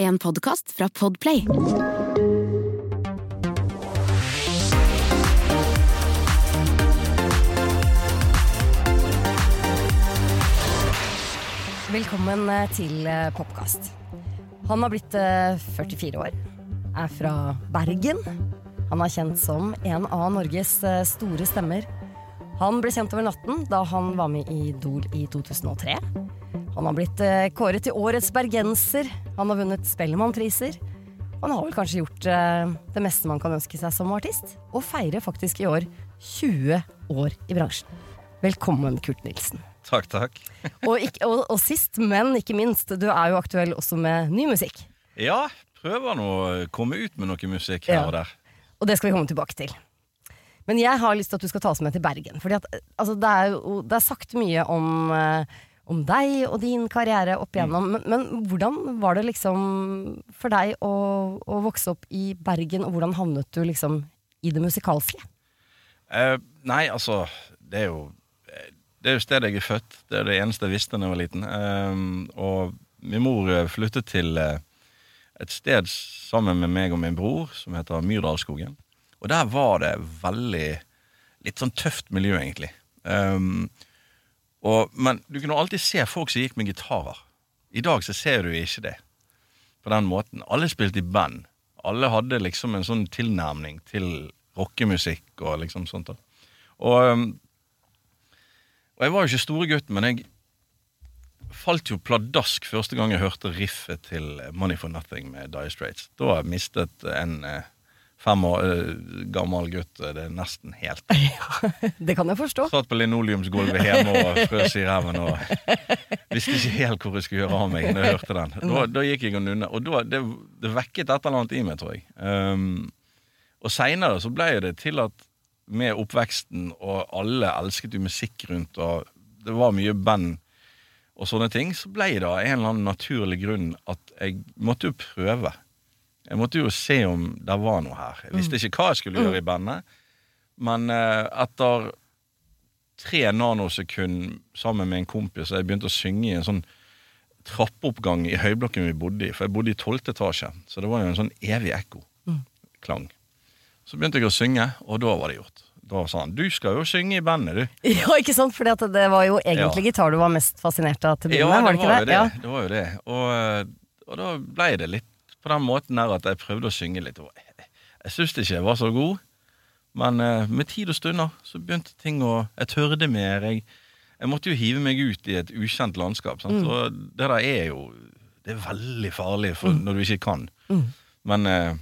En podkast fra Podplay. Velkommen eh, til eh, Popkast. Han har blitt eh, 44 år, er fra Bergen. Han er kjent som en av Norges eh, store stemmer. Han ble kjent over natten da han var med i Idol i 2003. Han har blitt eh, kåret til årets bergenser. Han har vunnet Spellemannpriser. Han har vel kanskje gjort eh, det meste man kan ønske seg som artist, og feirer faktisk i år 20 år i bransjen. Velkommen, Kurt Nilsen. Takk, takk. Og, ikke, og, og sist, men ikke minst, du er jo aktuell også med ny musikk. Ja, prøver nå å komme ut med noe musikk her Ja. og der. Og det skal vi komme tilbake til. Men jeg har lyst til at du skal ta oss med til Bergen. For altså, det, er jo, det er sagt mye om, eh, om deg og din karriere opp igjennom. Men, men hvordan var det liksom for deg å, å vokse opp i Bergen, og hvordan havnet du liksom i det musikalske? Eh, nei, altså Det er jo Det er jo stedet jeg er født. Det er det eneste jeg visste da jeg var liten. Um, og min mor eh, flyttet til et sted sammen med meg og min bror som heter Myrdalsskogen. Og der var det veldig Litt sånn tøft miljø, egentlig. Um, og, men du kunne alltid se folk som gikk med gitarer. I dag så ser du ikke det på den måten. Alle spilte i band. Alle hadde liksom en sånn tilnærming til rockemusikk og liksom sånt. Og, um, og jeg var jo ikke store gutt, men jeg falt jo pladask første gang jeg hørte riffet til Money for Nothing med Dire Straits. Da mistet en eh, fem år eh, gammel gutt Det er nesten helt. Det kan jeg forstå. Satt på linoleumsgulvet hjemme og frøs i ræven og visste ikke helt hvor jeg skulle gjøre av meg når jeg hørte den. Da, da gikk jeg og nunna, og da, det, det vekket et eller annet i meg, tror jeg. Um, og seinere så ble det til at med oppveksten, og alle elsket jo musikk rundt, og det var mye band og sånne ting, så ble det av en eller annen naturlig grunn at jeg måtte jo prøve. Jeg måtte jo se om det var noe her. Jeg visste ikke hva jeg skulle gjøre i bandet, men eh, etter tre nanosekund sammen med en kompis, og jeg begynte å synge i en sånn trappeoppgang i høyblokken vi bodde i, for jeg bodde i tolvte etasje, så det var jo en sånn evig ekko-klang. Så begynte jeg å synge, og da var det gjort. Da sa han 'du skal jo synge i bandet, du'. Ja, ikke sant? For det var jo egentlig Ja. gitar du var mest fascinert av til å begynne med, var det ikke det? Ja. det var jo det. Og, eh, og da ble det litt på den måten her at jeg prøvde å synge litt. Jeg syns ikke jeg var så god, men eh, med tid og stunder så begynte ting å Jeg tørde mer. Jeg, jeg måtte jo hive meg ut i et ukjent landskap. Sant? Mm. Og det der er jo Det er veldig farlig for, når du ikke kan. Mm. Men eh,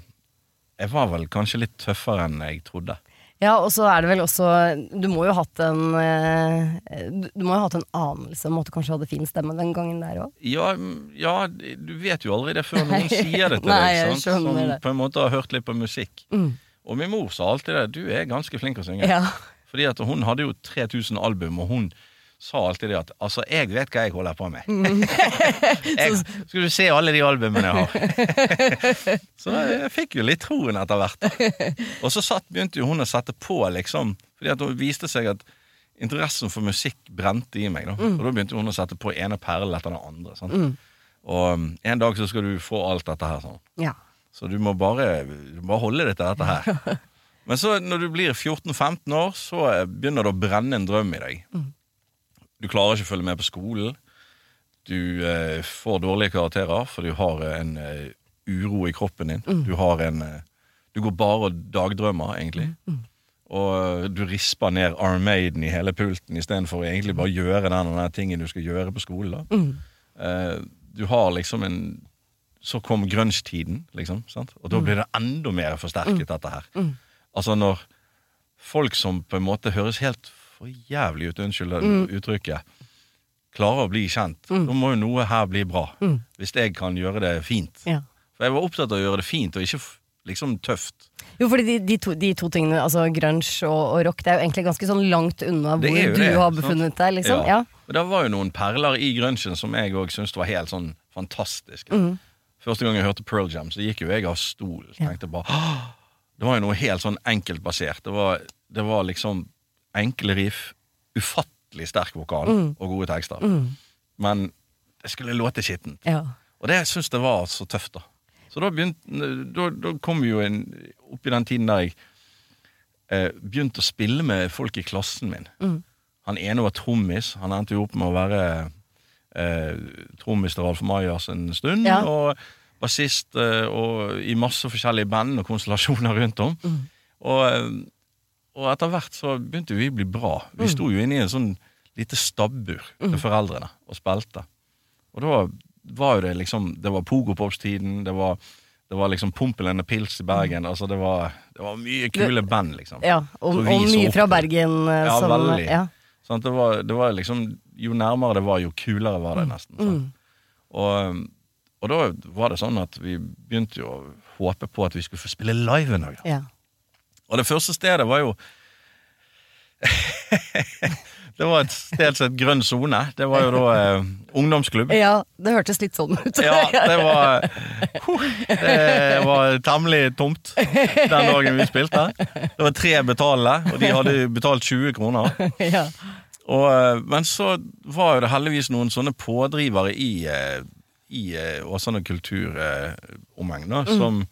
jeg var vel kanskje litt tøffere enn jeg trodde. Ja, og så er det vel også Du må jo ha hatt en eh, Du må jo ha hatt en anelse om at du kanskje hadde fin stemme den gangen der òg. Ja, ja, du vet jo aldri det før noen sier det til Nei, deg. Sant? Som det. på en måte har hørt litt på musikk. Mm. Og min mor sa alltid det. Du er ganske flink å synge. Ja. Fordi at hun hadde jo 3000 album, og hun sa alltid det at Altså, jeg vet hva jeg holder på med. Mm. jeg, skal du se alle de albumene jeg har? så jeg fikk jo litt troen etter hvert. Og så satt, begynte jo hun å sette på, liksom. Fordi at det viste seg at interessen for musikk brente i meg. Da. Og da begynte hun å sette på ene perlen etter den andre. Sant? Og um, en dag så skal du få alt dette her. Sånn. ja. Så du må bare, du må holde deg til dette her. Men så når du blir 14-15 år, så eh, begynner det å brenne en drøm i deg. Du klarer ikke å følge med på skolen. Du eh, får dårlige karakterer, for du har en eh, uro i kroppen din. Du har en eh, Du går bare og dagdrømmer, egentlig. Og eh, du risper ned Armaden i hele pulten istedenfor å egentlig bare gjøre den og den tingen du skal gjøre på skolen. da. Eh, du har liksom en Så kom grunge-tiden, liksom. Sant? Og da blir det enda mer forsterket, dette her. Altså når folk som på en måte høres helt for jævlig ut, unnskyld uttrykket, klarer å bli kjent, da må jo noe her bli bra. Hvis jeg kan gjøre det fint. ja. For jeg var opptatt av å gjøre det fint, og ikke liksom tøft. Jo, fordi de, de, to, de to tingene, altså grunge og, og rock, det er jo egentlig ganske sånn langt unna hvor det, du har befunnet deg, liksom. Ja. Og det var jo noen perler i grungen som jeg òg syntes var helt sånn fantastiske. Mm. Første gang jeg hørte Pearl Jam, så gikk jo jeg av stol. Tenkte bare Det var jo noe helt sånn enkeltbasert. Det var, det var liksom enkle riff, ufattelig sterk vokal Mm. og gode tekster. Men det skulle låte skittent. Ja. Og det syns jeg var så tøft, da. Så da, begynte, da, da kom vi jo en, opp i den tiden der jeg eh, begynte å spille med folk i klassen min. Han ene var trommis. Han endte jo opp med å være eh, trommis til Ralf Majas en stund. Ja. Og bassist eh, og i masse forskjellige band og konstellasjoner rundt om. Og, eh, og etter hvert så begynte vi å bli bra. Vi sto jo inne i en sånn lite stabbur til foreldrene og spilte. Og da var jo det liksom Det var Pogopops-tiden, det var det var liksom Pompelen og Pils i Bergen. Altså det var, det var mye kule band, liksom. Ja, og, og mye fra. Bergen. eh, Ja, som, veldig. Ja. Sånn, det, var, det var liksom Jo nærmere det var, jo kulere var det nesten. Sånn. Og, og da var det sånn at vi begynte jo å håpe på at vi skulle få spille live en dag. Ja. Og det første stedet var jo Det var et sted som het Grønn sone. Det var jo da eh, ungdomsklubb. ja, det hørtes litt sånn ut. Ja, det var Det var temmelig tomt den dagen vi spilte. Det var tre betalende, og de hadde betalt 20 kroner. ja. Og, eh, men så var jo det heldigvis noen sånne pådrivere i, eh, i eh, Åsane kulturomheng, da, som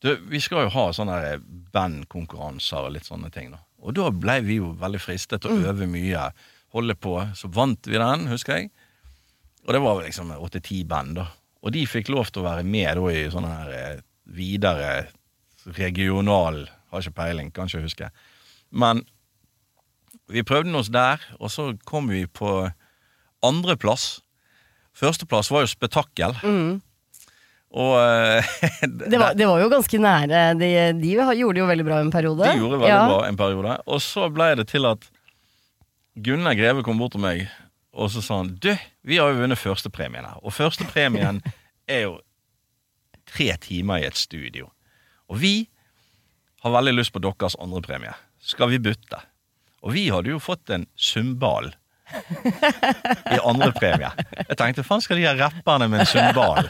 du, Vi skal jo ha sånne bandkonkurranser og litt sånne ting, da. Og da ble vi jo veldig fristet til å øve mye, holde på. Så vant vi den, husker jeg. Og det var liksom åtte-ti band, da. Og de fikk lov til å være med da i sånne her eh, videre regional Har ikke peiling, kan ikke huske. Men vi prøvde oss der, og så kom vi på andreplass. Førsteplass var jo Spetakkel. Og eh, Det, var, det var jo ganske nære. De, de gjorde det jo veldig bra en periode. De gjorde veldig ja. bra en periode. Og så ble det til at Gunnar Greve kom bort til meg, og så sa han Du, vi har jo vunnet førstepremien her. Og førstepremien er jo tre timer i et studio. Og vi har veldig lyst på deres andrepremie. Skal vi bytte? Og vi hadde jo fått en sumbal i andrepremie. Jeg tenkte faen skal de ha rapperne med en cymbal?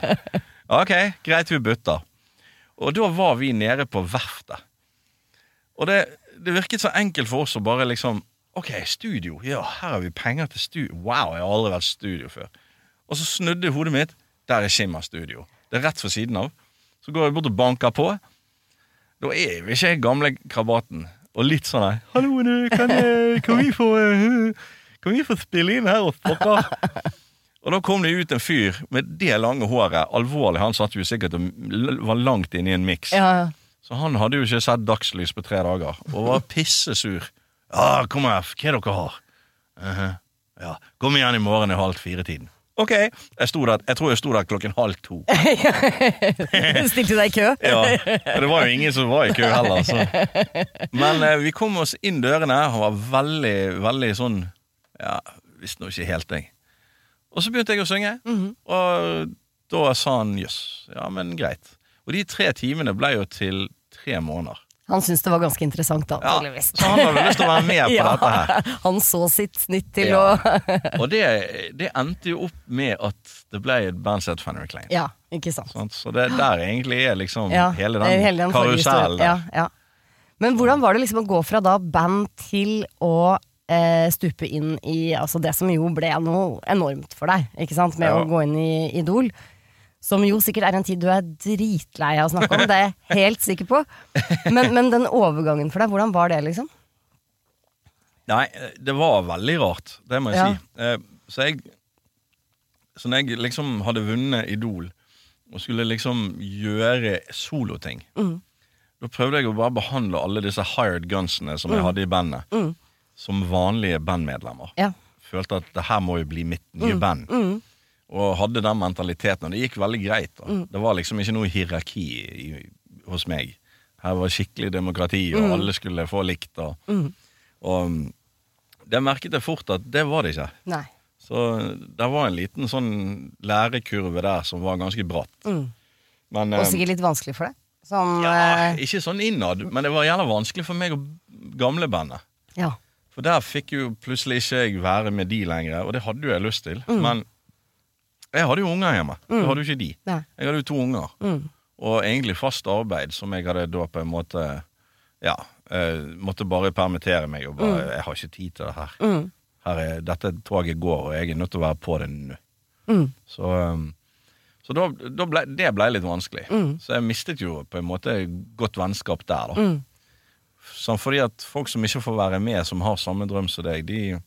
Ok, greit, vi bytter. Og da var vi nede på verftet. Og det, det virket så enkelt for oss å bare liksom Ok, studio. Ja, her har vi penger til studio. Wow, jeg har aldri vært studio før. Og så snudde hodet mitt. Der er Skimmer studio. Det er rett for siden av. Så går jeg bort og banker på. Da er vi ikke gamle krabaten. Og litt sånn her Hallo, kan, eh, kan vi få eh, Kan vi få spille inn her hos dere? Og da kom det ut en fyr med det lange håret. Alvorlig, han satt jo sikkert og var langt inne i en miks. Ja. Så han hadde jo ikke sett dagslys på tre dager, og var pissesur. Ja, kom her, hva er dere har? «Mhm, Ja, kom igjen i morgen i halv fire-tiden. Ok, jeg, der, jeg tror jeg sto der klokken halv to. Stilte deg i kø? Ja, og det var jo ingen som var i kø heller. Så. Men eh, vi kom oss inn dørene. Han var veldig, veldig sånn Ja, visste nå ikke helt, jeg. Og så begynte jeg å synge, og da sa han jøss, ja, men greit. Og de tre timene ble jo til tre måneder. Han syntes det var ganske interessant, da. Ja, så han hadde lyst til å være med på dette her. Han så sitt snitt til Ja. å Og det, det endte jo opp med at det ble et band som het Fanny Reclaim. Ja, ikke sant. Sånn, Så det der egentlig er liksom Ja, hele den, hele den karusellen der. Ja, ja. Men hvordan var det liksom å gå fra da band til å stupe inn i altså det som jo ble noe enormt for deg, ikke sant, med Ja. å gå inn i Idol? Som jo sikkert er en tid du er dritlei av å snakke om, det er jeg helt sikker på. Men, men den overgangen for deg, hvordan var det, liksom? Nei, det var veldig rart, det må jeg Ja. si. Eh, så jeg Så når jeg liksom hadde vunnet Idol, og skulle liksom gjøre soloting, Mm. da prøvde jeg å bare behandle alle disse hired gunsene som jeg hadde i bandet, Mm. Som vanlige bandmedlemmer. Ja. Følte at det her må jo bli mitt nye band. Mm. Og hadde den mentaliteten, og det gikk veldig greit. da. Mm. Det var liksom ikke noe hierarki i, hos meg. Her var skikkelig demokrati, Mm. og alle skulle få likt. Og, og um, det merket jeg fort at det var det ikke. Nei. Så det var en liten sånn lærekurve der som var ganske bratt. Mm. Men Og eh, sikkert litt vanskelig for deg. Som ja, eh, ikke sånn innad, men det var gjerne vanskelig for meg og gamlebandet. ja. For der fikk jo plutselig ikke jeg være med de lenger, og det hadde jo jeg lyst til. Mm. Men jeg hadde jo unger hjemme. Det hadde jo ikke de. Nei. Jeg hadde jo to unger. Mm. Og egentlig fast arbeid som jeg hadde da på en måte Ja, eh, måtte bare permittere meg og bare Jeg har ikke tid til det her. Mm. her er, dette toget går, og jeg er nødt til å være på det nå. Mm. Så, um, så Så da, da ble, det ble litt vanskelig. Mm. Så jeg mistet jo på en måte godt vennskap der, da. Sånn fordi at folk som ikke får være med, som har samme drøm som deg, de,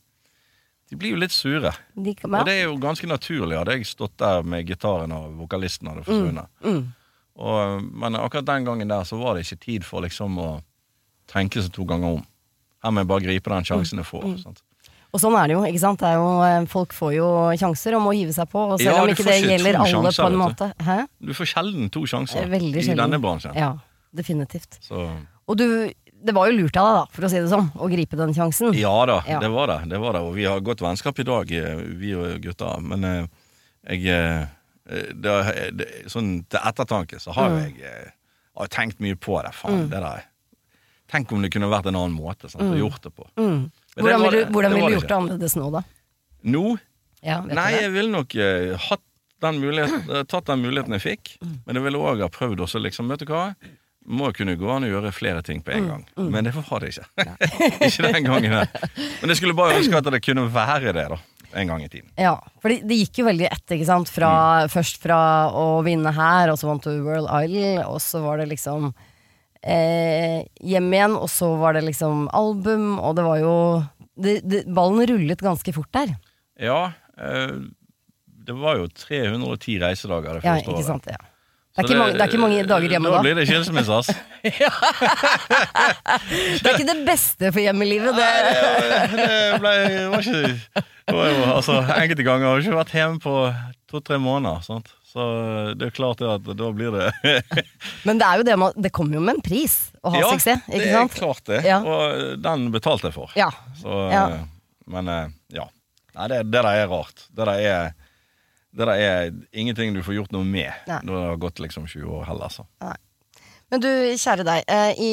de blir jo litt sure. De Og det er jo ganske naturlig. Hadde jeg stått der med gitaren og vokalisten hadde forsvunnet. Mm. Og, men akkurat den gangen der så var det ikke tid for liksom å tenke seg to ganger om. Her må jeg bare gripe den sjansen jeg Mm. får. Sant? Og sånn er det jo. ikke sant? Det er jo, eh, folk får jo sjanser og må hive seg på. Og selv Ja, om ikke det ikke gjelder alle sjanser, på en måte. Hæ? Du får sjelden to sjanser Eh, Veldig i sjelden. denne bransjen. Ja, definitivt. Så Og du, det var jo lurt av deg, da, for å si det sånn, å gripe den sjansen. ja da, Ja. det var det. det var det. Og vi har godt vennskap i dag, eh, vi og gutta. Men eh, jeg eh, det, det, Sånn til ettertanke så har Mm. jeg har tenkt mye på det. Faen, det der Tenk om det kunne vært en annen måte sant, å gjort det på. Mm. Hvordan ville du, ville du gjort det annerledes nå, da? Nå Ja, Nei, jeg ville nok eh, hatt den muligheten, tatt den muligheten jeg fikk. Mm. Men jeg ville òg ha prøvd også, liksom, vet du hva. Må kunne gå an å gjøre flere ting på Mm. en gang. Men det var det ikke. ikke den gangen der. Men jeg skulle bare ønske at det kunne være det, da. En gang i tiden. Ja, for det, det gikk jo veldig etter, ikke sant? Fra, Først fra å vinne her, og så vant du World Isle, og så var det liksom eh, hjem igjen, og så var det liksom album, og det var jo det, det, Ballen rullet ganske fort der. Ja, eh, det var jo 310 reisedager det Ja, ikke året. sant? Ja. Det er, ikke mange, det er ikke mange dager hjemme Da da. blir det skilsmisse, ass. Det er ikke det beste for hjemmelivet. Det. det ble det var ikke det var jo, altså, Enkelte ganger har jeg ikke vært hjemme på to-tre måneder. Sant? Så det er klart det at da blir det Men det er jo det man, det kommer jo med en pris å ha suksess, det ikke er klart det. Ja. Og den betalte jeg for. Ja. Så, Ja. eh, Men eh, ja. Nei, det, det der er rart. Det der er det der er ingenting du får gjort noe med Nei. når det har gått liksom 20 år heller. Så. Men du, kjære deg. eh, I,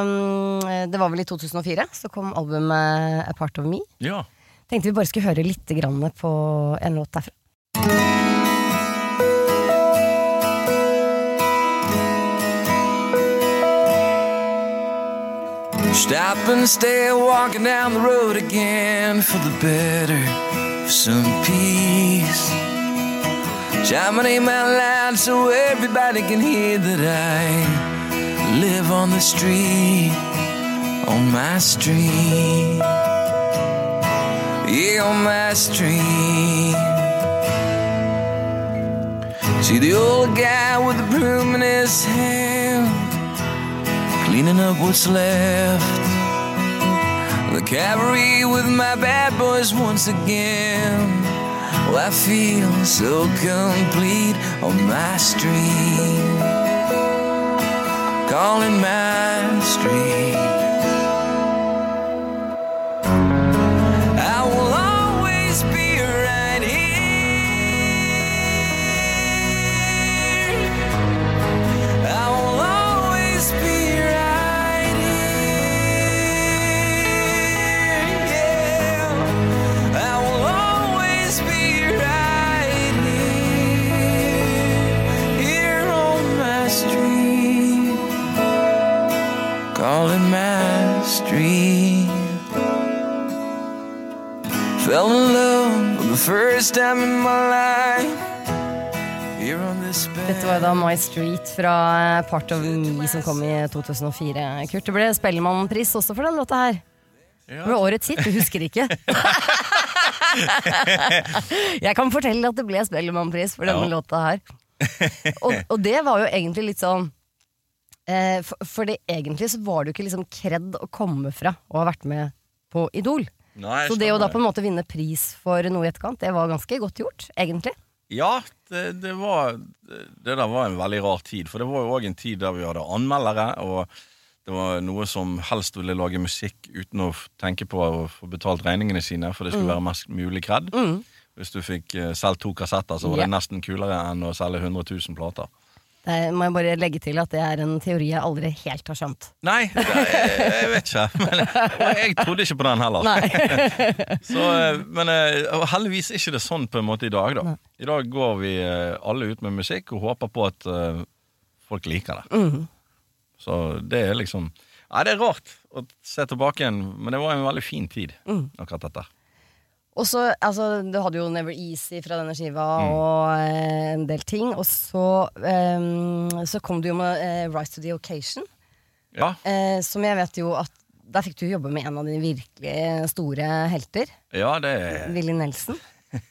um, det var vel i 2004 så kom albumet A Part of Me. Ja. Tenkte vi bare skulle høre litt grann på en låt derfra. Stop and stay walking down the road again for the better, for some peace. Shout my name out loud so everybody can hear that I live on the street, on my street. Yeah, on my street. See the old guy with the broom in his hand cleaning up what's left. The cavalry with my bad boys once again. I feel so complete on my street. Calling my street. Calling my street. Fell in love for the first time in my life. Dette var da My Street fra eh, Part of Me som kom i 2004. Kurt, det ble Spellemannpris også for den låta her. Det ble årets hit, du husker ikke? Jeg kan fortelle at det ble Spellemannpris for denne Ja. låta her. Og, og det var jo egentlig litt sånn eh, for, for det, egentlig så var det jo ikke liksom kred å komme fra å ha vært med på Idol. Nei, Så det å da på en måte vinne pris for noe i etterkant, det var ganske godt gjort, egentlig. Ja, det, det var Det der var en veldig rar tid. For det var jo òg en tid der vi hadde anmeldere, og det var noe som helst ville lage musikk uten å tenke på å få betalt regningene sine, for det skulle være mest mulig kred. Hvis du fikk eh, solgt to kassetter, så var yeah. det nesten kulere enn å selge 100 000 plater. Det må jeg bare legge til at det er en teori jeg aldri helt har skjønt. Nei, det, jeg, vet ikke. Men, og jeg trodde ikke på den heller. Så, eh, men eh, heldigvis er ikke det sånn på en måte i dag, da. I dag går vi eh, alle ut med musikk og håper på at folk liker det. Så det er liksom Nei, det er rart å se tilbake igjen, men det var en veldig fin tid, akkurat dette. Og så, altså, Du hadde jo Never Easy fra denne skiva Mm. og eh, en del ting. Og så, eh, så kom du jo med eh, Rise to the Occasion, Ja, eh, som jeg vet jo at der fikk du jobbe med en av dine virkelig store helter. ja, det Willy Nelson.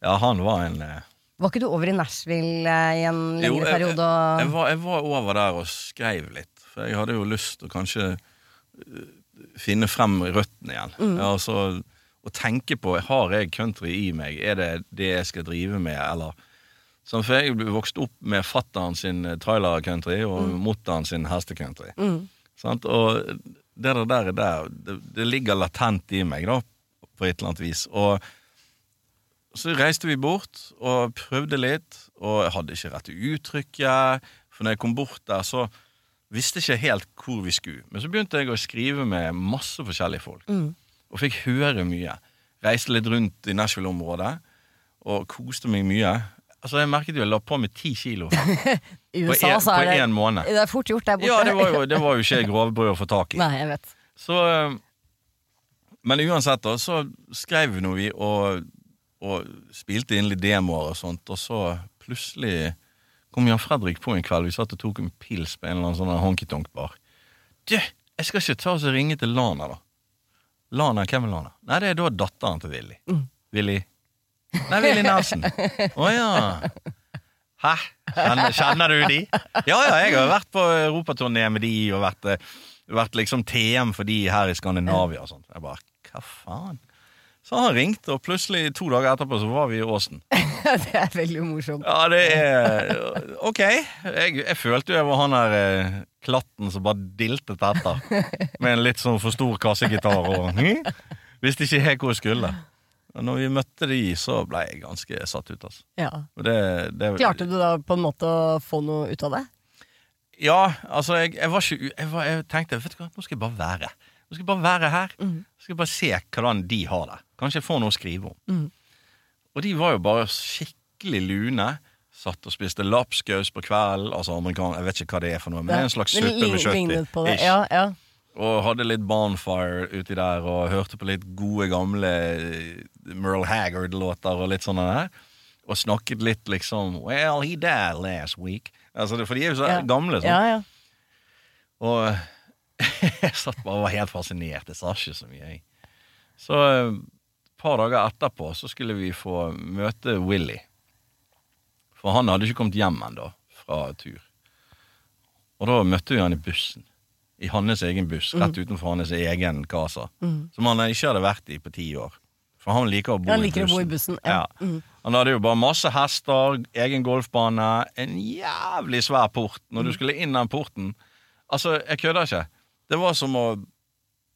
Ja, han var en eh, Var ikke du over i Nashville eh, i en Jo, lengre jeg- periode? Jeg Og... var, jeg var over der og skrev litt, for jeg hadde jo lyst til å kanskje øh, finne frem røttene igjen. Ja, altså, å tenke på har jeg country i meg, er det det jeg skal drive med, eller sånn, For jeg vokste opp med fatteren sin trailer-country og mutter'n sin hestecountry. Sant? Og det der, der, der det, det ligger latent i meg, da, på et eller annet vis. Og så reiste vi bort og prøvde litt, og jeg hadde ikke rette uttrykket. For når jeg kom bort der, så visste jeg ikke helt hvor vi skulle. Men så begynte jeg å skrive med masse forskjellige folk, og fikk høre mye. Reiste litt rundt i Nashville-området og koste meg mye. Altså, Jeg merket jo jeg la på meg ti kilo USA på det, en måned. det er fort gjort der borte. Ja, det var jo, det var jo ikke grovbrød å få tak i. Nei, jeg vet. Så eh, Men uansett, da, så skrev nå vi og, og spilte inn litt demoer og sånt, og så plutselig kom Jan Fredrik på en kveld. Vi satt og tok en pils på en eller annen sånn honky-tonk-bar. Du, jeg skal ikke ta oss og ringe til Lana, da. Lana, hvem er Lana? Nei, det er da datteren til Willy. Willy Nei, Willy Nelson. Å ja. Hæ? Kjenner, kjenner du de? Ja ja, jeg har vært på europaturné med de og vært, eh, vært liksom TM for de her i Skandinavia og sånt. Jeg bare Hva faen? Så han ringte, og plutselig to dager etterpå så var vi i Åsen. det er veldig morsomt. Ja, det er Ok. Jeg, jeg følte jo jeg var han der eh, klatten som bare diltet etter. Med en litt sånn for stor kassegitar og hm? Visste ikke helt hvor jeg skulle. Og når vi møtte de, så ble jeg ganske satt ut, altså. Ja. Det, det, Klarte du da på en måte å få noe ut av det? Ja, altså, jeg, jeg var ikke jeg, var, jeg tenkte vet du hva, nå skal jeg bare være. Nå skal jeg bare være her. Så skal jeg bare se hvordan de har det. Kanskje jeg får noe å skrive om. Og de var jo bare skikkelig lune. Satt og spiste lapskaus på kvelden. Altså amerikan... Jeg vet ikke hva det er for noe, men det er en slags suppe med kjøtt i. Ja, ja. Og hadde litt Bonfire uti der, og hørte på litt gode, gamle eh, Merle Haggard-låter og litt sånne der. Og snakket litt liksom Well, he died last week. Altså, for de er jo så Ja. gamle. Sånn. ja, ja. Og jeg satt bare og var helt fascinert. Jeg sa ikke så mye, jeg. Så eh, et par dager etterpå så skulle vi få møte Willy. For han hadde ikke kommet hjem ennå fra tur. Og da møtte vi han i bussen. I hans egen buss, rett Mm. utenfor hans egen casa. Som han ikke hadde vært i på ti år. For han liker å bo, Han i, bussen. å bo i bussen, ja. Mm. Han hadde jo bare masse hester, egen golfbane, en jævlig svær port. Når Mm. du skulle inn den porten Altså, jeg kødder ikke. Det var som å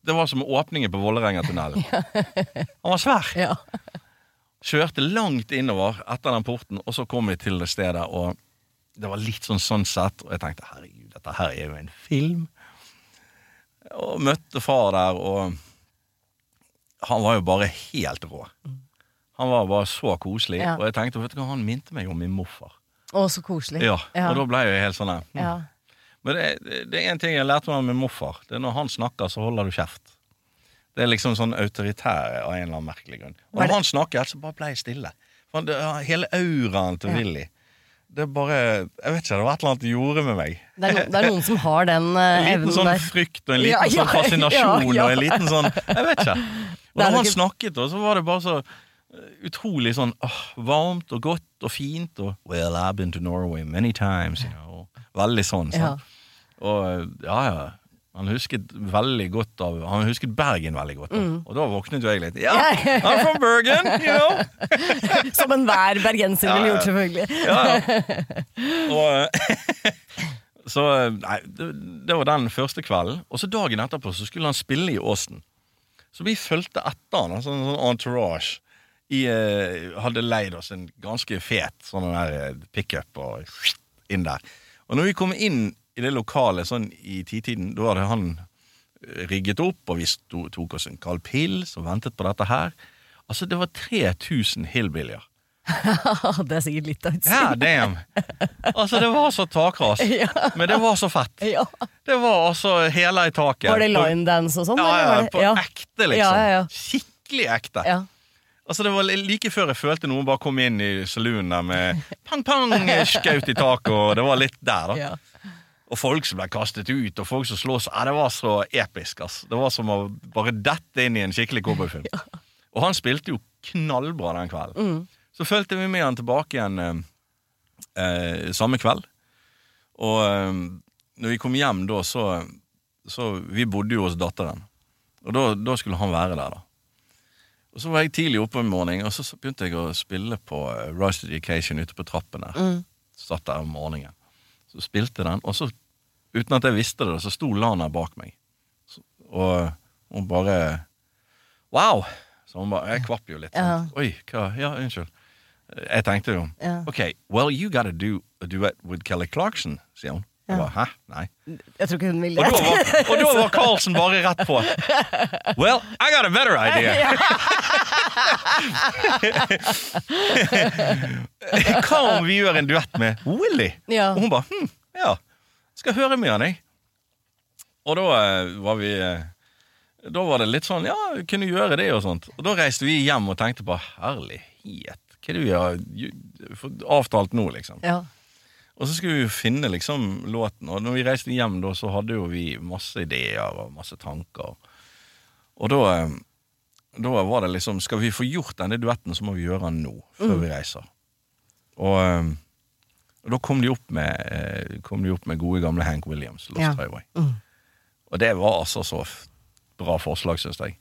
Det var som åpningen på Vålerenga-tunnelen. Han var svær. ja. Kjørte langt innover etter den porten, og så kom vi til det stedet, og det var litt sånn sånn sett, og jeg tenkte herregud, dette her er jo en film. Og møtte far der, og han var jo bare helt rå. Han var bare så koselig, Ja. og jeg tenkte, vet du hva, han minte meg om min morfar. Å, så koselig. Ja, og da ble jeg jo helt sånn her. ja. Men det, er- det er en ting jeg lærte meg min morfar. Det er når han snakker, så holder du kjeft. Det er liksom sånn autoritær av en eller annen merkelig grunn. Og når han snakket, så bare ble jeg stille. For det, hele auraen til Ja. Willy Det bare Jeg vet ikke, det var et eller annet det gjorde med meg. Det, er no, det er noen som har den eh, En liten evnen sånn der. frykt og en liten Ja, ja, sånn fascinasjon og en liten sånn Jeg vet ikke. Og når han snakket, så var det bare så eh, utrolig sånn åh, varmt og godt og fint og Well, I've been to Norway many times, you know. Veldig sånn. Ja. Og ja, ja. Han husket veldig godt av Han husket Bergen veldig godt. Da. Og da våknet jo jeg litt. Ja, Mm. I'm from Bergen! You know? Som enhver bergenser ville gjort, selvfølgelig. Ja. Og, så Nei, det, det var den første kvelden. Og så dagen etterpå så skulle han spille i Åsen. Så vi fulgte etter han, altså en sånn entourage. I, uh, hadde leid oss en ganske fet sånn der eh, pickup og inn der. Og når vi kom inn i det lokalet sånn i titiden, da hadde han eh, rigget opp, og vi sto, tok oss en kald pils og ventet på dette her. Altså, det var 3000 hillbillier. det er sikkert litt av et Ja, damn! Altså, det var så takras. Ja. Men det var så fett. Ja. Det var altså hele i taket. Var det På- line og sånn? Ja, ja, på ekte, liksom. Ja, ja, ja. Skikkelig ekte. Ja. Altså Det var like før jeg følte noen bare kom inn i saloonen der med pang-pang, skaut i taket, og det var litt der, da. Ja. Og folk som ble kastet ut, og folk som slåss. Ja, det var så episk. ass. Det var som å bare dette inn i en skikkelig cowboyfilm. Og han spilte jo knallbra den kvelden. Så fulgte vi med han tilbake igjen eh, eh, samme kveld. Og eh, når vi kom hjem da, så, så Vi bodde jo hos datteren. Og da, da skulle han være der, da. Og Så var jeg tidlig oppe en morgen, og så begynte jeg å spille på uh, Rise to the Occasion ute på trappen der. Satt der om morgenen. Så spilte den, og så, uten at jeg visste det, så sto Lana bak meg. Så, og hun bare Wow! Så hun bare Jeg kvapp jo litt. Sånn. Oi, hva Ja, unnskyld. Jeg tenkte jo Ja. OK, well, you gotta do a duet with Kelly Clarkson, sier hun. Ja. bare, Hæ? Nei. Jeg tror ikke hun ville det. var, og da var Carlsen bare rett på. Well, I got a better idea. Hva om vi gjør en duett med Willy? Ja. Og hun bare hm, ja, skal høre med han, jeg. Og da eh, var vi eh, Da var det litt sånn, ja, kunne gjøre det og sånt. Og da reiste vi hjem og tenkte på herlighet, hva er det vi har avtalt nå, liksom? Ja. Og så skulle vi jo finne liksom låten, og når vi reiste hjem da, så hadde jo vi masse ideer og masse tanker. Og da, eh, da var det liksom Skal vi få gjort denne duetten, så må vi gjøre den nå, før vi reiser. Og, og da kom de opp med, eh, kom de opp med gode, gamle Hank Williams, Lost Ja. Highway. Og det var altså så bra forslag, syns jeg.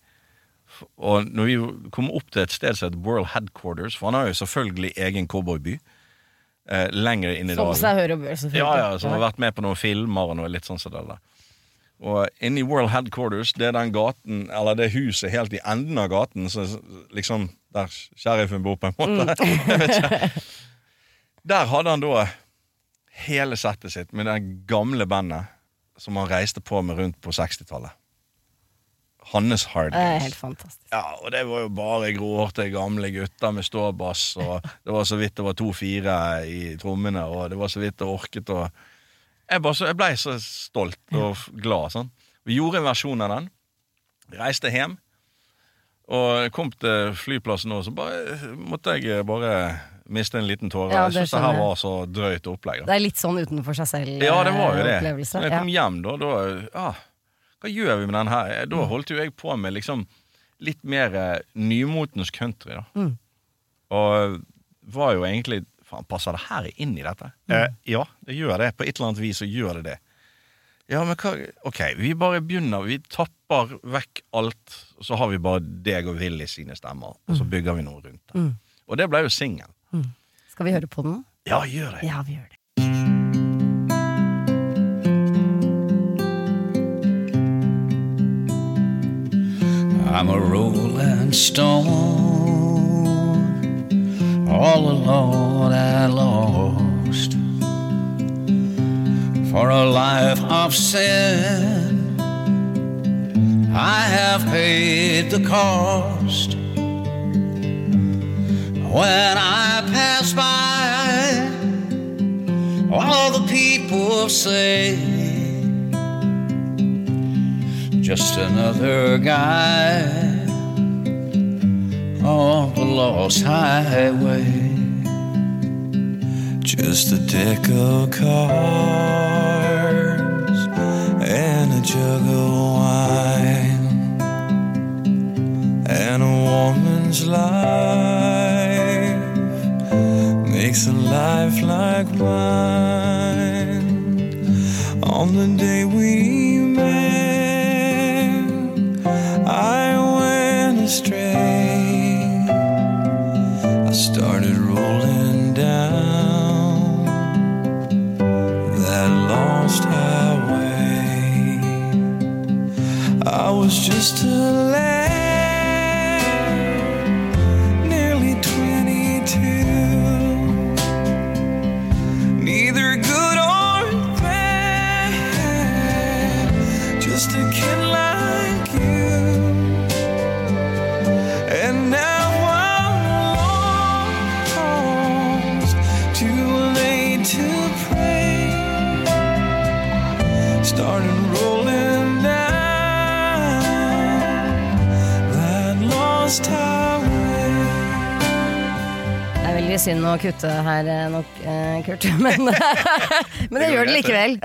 Og når vi kom opp til et sted som heter World Headquarters, for han har jo selvfølgelig egen cowboyby, eh, lenger inn i Som dalen. seg hør og bør, selvfølgelig. Ja, ja, som har vært med på noen filmer og noe litt sånn som det der. Og inne i World Headquarters, det er den gaten, eller det huset helt i enden av gaten, så liksom der sheriffen bor, på en måte. Ikke. Der hadde han da hele settet sitt med det gamle bandet som han reiste på med rundt på 60-tallet. Hannes Hard Games. Ja, og det var jo bare gråhårte gamle gutter med ståbass, og det var så vidt det var to-fire i trommene, og det var så vidt det orket og Jeg, så, jeg ble så stolt og glad. sånn. Vi gjorde en versjon av den. Reiste hjem. Og kom til flyplassen nå, så bare, måtte jeg bare miste en liten tåre. Ja, jeg synes syns det her var så drøyt opplegg. da. Det er litt sånn utenfor seg selv Ja, det var jo eh, det. Når jeg kom hjem, da, da ja, Hva gjør vi med den her? Da holdt jo jeg på med liksom litt mer eh, nymotens country, da. Mm. Og var jo egentlig Faen, passer det her inn i dette? Eh, ja, det gjør det. På et eller annet vis så gjør det det. Ja, men hva Ok, vi bare begynner. Vi tapper vekk alt, så har vi bare deg og Willy sine stemmer, og så bygger vi noe rundt det. Og det ble jo singel. Skal vi høre på den? Ja, gjør det. Ja, vi gjør det. I'm a rolling stone. All alone I lost for a life of sin. I have paid the cost. When I pass by, all the people say, just another guy on the lost highway. Just a deck of cards and a jug of wine and a woman's life makes a life like mine. On the day we met, I went astray. I started rolling down that lost highway. I was just a kutte her eh, nok, eh, Kurt, men, men jeg gjør det likevel.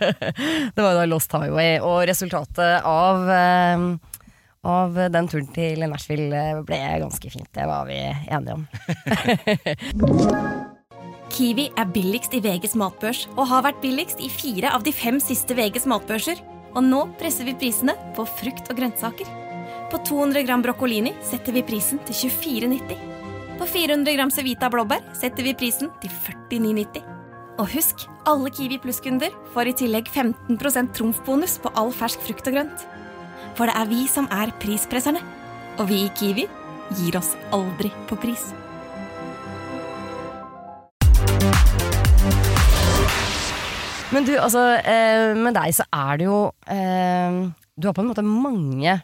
Det var jo da Lost Highway, og resultatet av, eh, av den turen til Nashville ble ganske fint. Det var vi enige om. Kiwi er billigst i VGs matbørs og har vært billigst i fire av de fem siste VGs matbørser. Og nå presser vi prisene på frukt og grønnsaker. På 200 gram broccolini setter vi prisen til 24,90. På 400 gram Cevita blåbær setter vi prisen til 49,90. Og husk, alle Kiwi Pluss-kunder får i tillegg 15% trumfbonus på all fersk frukt og grønt. For det er vi som er prispresserne. Og vi i Kiwi gir oss aldri på pris. Men du, altså, eh, med deg så er det jo eh, Du har på en måte mange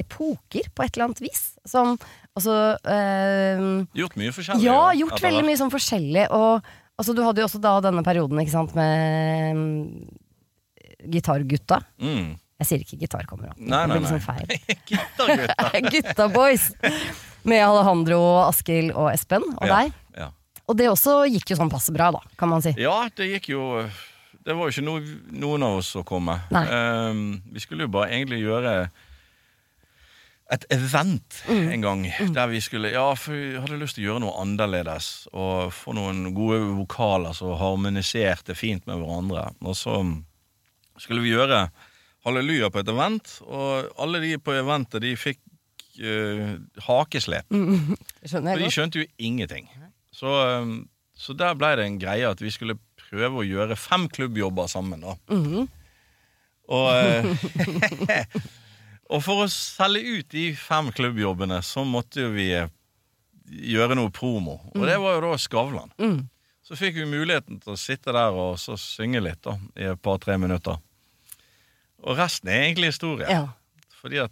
epoker på et eller annet vis. Som altså eh, Gjort mye forskjellig. Ja, gjort ja, veldig mye sånn forskjellig. Og altså, du hadde jo også da denne perioden sant, med um, Gitargutta. Mm. Jeg sier ikke Gitarkameratene. Nei, nei, det blir nei. liksom. Gutta boys! Med Alejandro, Askild og Espen og Ja, deg. ja. Og det også gikk jo sånn passe bra, da, kan man si. Ja, det gikk jo Det var jo ikke no, noen av oss å komme. Ehm, vi skulle jo bare egentlig gjøre et event Mm. en gang. Der vi skulle Ja, for vi hadde lyst til å gjøre noe annerledes. Og få noen gode vokaler som harmoniserte fint med hverandre. Og så skulle vi gjøre Halleluja på et event, og alle de på eventet, de fikk uh, hakeslep. Mm. Og de skjønte jo ingenting. Så, um, så der ble det en greie at vi skulle prøve å gjøre fem klubbjobber sammen. da. Mm. Og, eh, og for å selge ut de fem klubbjobbene, så måtte jo vi eh, gjøre noe promo. Og det var jo da Skavlan. Mm. Så fikk vi muligheten til å sitte der og så synge litt da, i et par-tre minutter. Og resten er egentlig historie. Ja. Da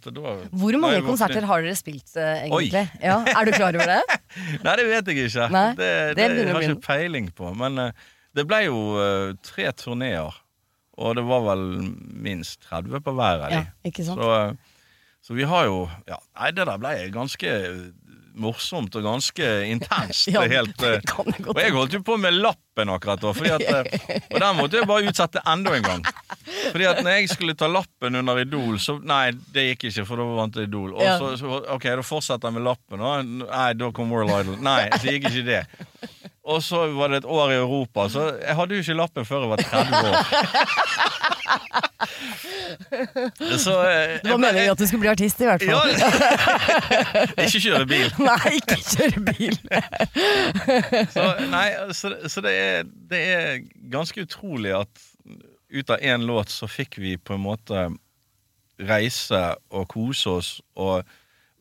Hvor mange konserter har dere spilt, uh, egentlig? Ja, er du klar over det? Nei, det vet jeg ikke. Nei, det, det det, har jeg ikke peiling på. Men uh, det ble jo uh, tre turneer, og det var vel minst 30 på hver av de. Ja, ikke sant? Så, så vi har jo ja, Nei, det der ble ganske morsomt og ganske intenst. Ja, helt, eh, jeg og jeg holdt jo på med lappen akkurat da, at, eh, og den måtte jeg bare utsette enda en gang. Fordi at når jeg skulle ta lappen under Idol, så Nei, det gikk ikke, for da vant jeg Idol. Og så, så, ok, da fortsetter jeg med lappen. og Nei, da kom World Idol. Nei, så gikk ikke det. Og så var det et år i Europa, så jeg hadde jo ikke lappen før jeg var 30 år. Så, eh, Det var meningen at du skulle bli artist, i hvert ja, fall. Ikke kjøre bil. Nei, ikke kjøre bil! Så, nei, så, så det, er, det er ganske utrolig at ut av én låt så fikk vi på en måte reise og kose oss og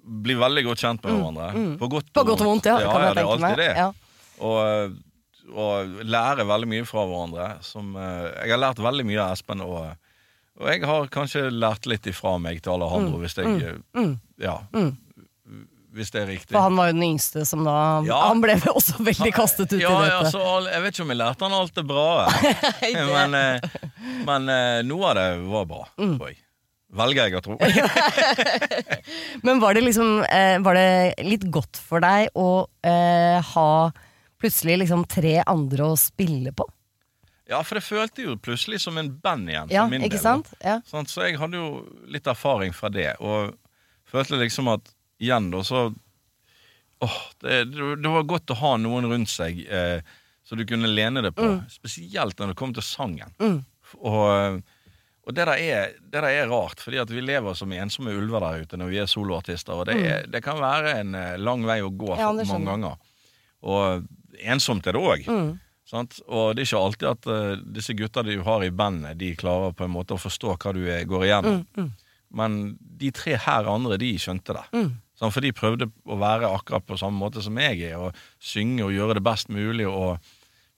bli veldig godt kjent med hverandre. På godt Mm, På godt og vondt, ja. ja, kan ja, det er alltid det. Ja. Og, og lære veldig mye fra hverandre. Som, eh, jeg har lært veldig mye av Espen, og, og jeg har kanskje lært litt ifra meg til Alejandro, hvis jeg mm, Ja. Hvis det er riktig. For han var jo den yngste som da Ja. Han ble også veldig kastet ut ja, i ja, dette. så all- Jeg vet ikke om jeg lærte han alt det bra, men, eh, men eh, noe av det var bra. Mm. tror jeg. Velger jeg å tro. Men var det liksom eh, Var det litt godt for deg å eh, ha plutselig liksom tre andre å spille på? Ja, for det følte jo plutselig som en band igjen. Ja, for min ikke del, sant? Ja. Sånn, Så jeg hadde jo litt erfaring fra det, og følte liksom at igjen da så Åh, det, det var godt å ha noen rundt seg eh, så du kunne lene deg på. Spesielt når det kom til sangen. Og, og det, der er, det der er rart, fordi at vi lever som ensomme ulver der ute når vi er soloartister. Og det, er, det kan være en eh, lang vei å gå Ja, for mange ganger. Og ensomt er det òg. Mm. Og det er ikke alltid at uh, disse gutta du har i bandet, de klarer på en måte å forstå hva du er, går igjennom. Men de tre her andre, de skjønte det. Sant? for de prøvde å være akkurat på samme måte som jeg er, og synge og gjøre det best mulig og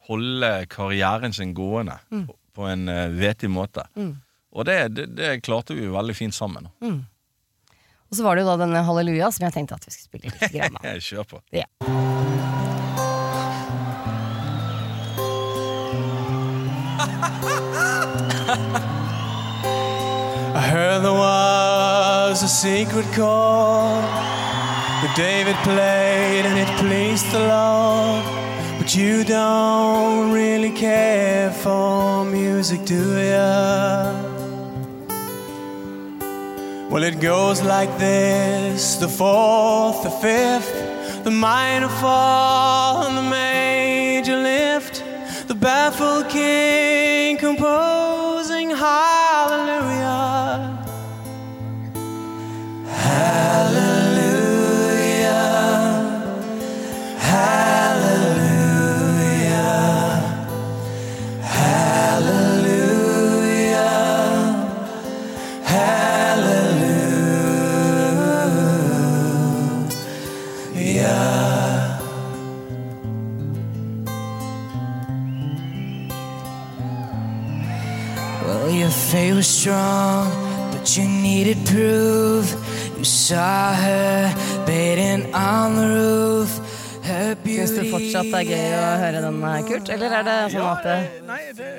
holde karrieren sin gående på, på en uh, vetig måte. Og det, det, det klarte vi jo veldig fint sammen. Og så var det jo da denne Halleluja som jeg tenkte at vi skulle spille litt. Grann av. Kjør på. Ja. A secret chord that David played and it pleased the Lord. But you don't really care for music, do ya? Well, it goes like this the fourth, the fifth, the minor fall, and the major lift. The baffled king composing Well, your faith was strong, but you needed proof. You saw her bathing on the roof. Syns du fortsatt det er gøy å høre den, Kurt? Eller er det sånn at det, det, nei, det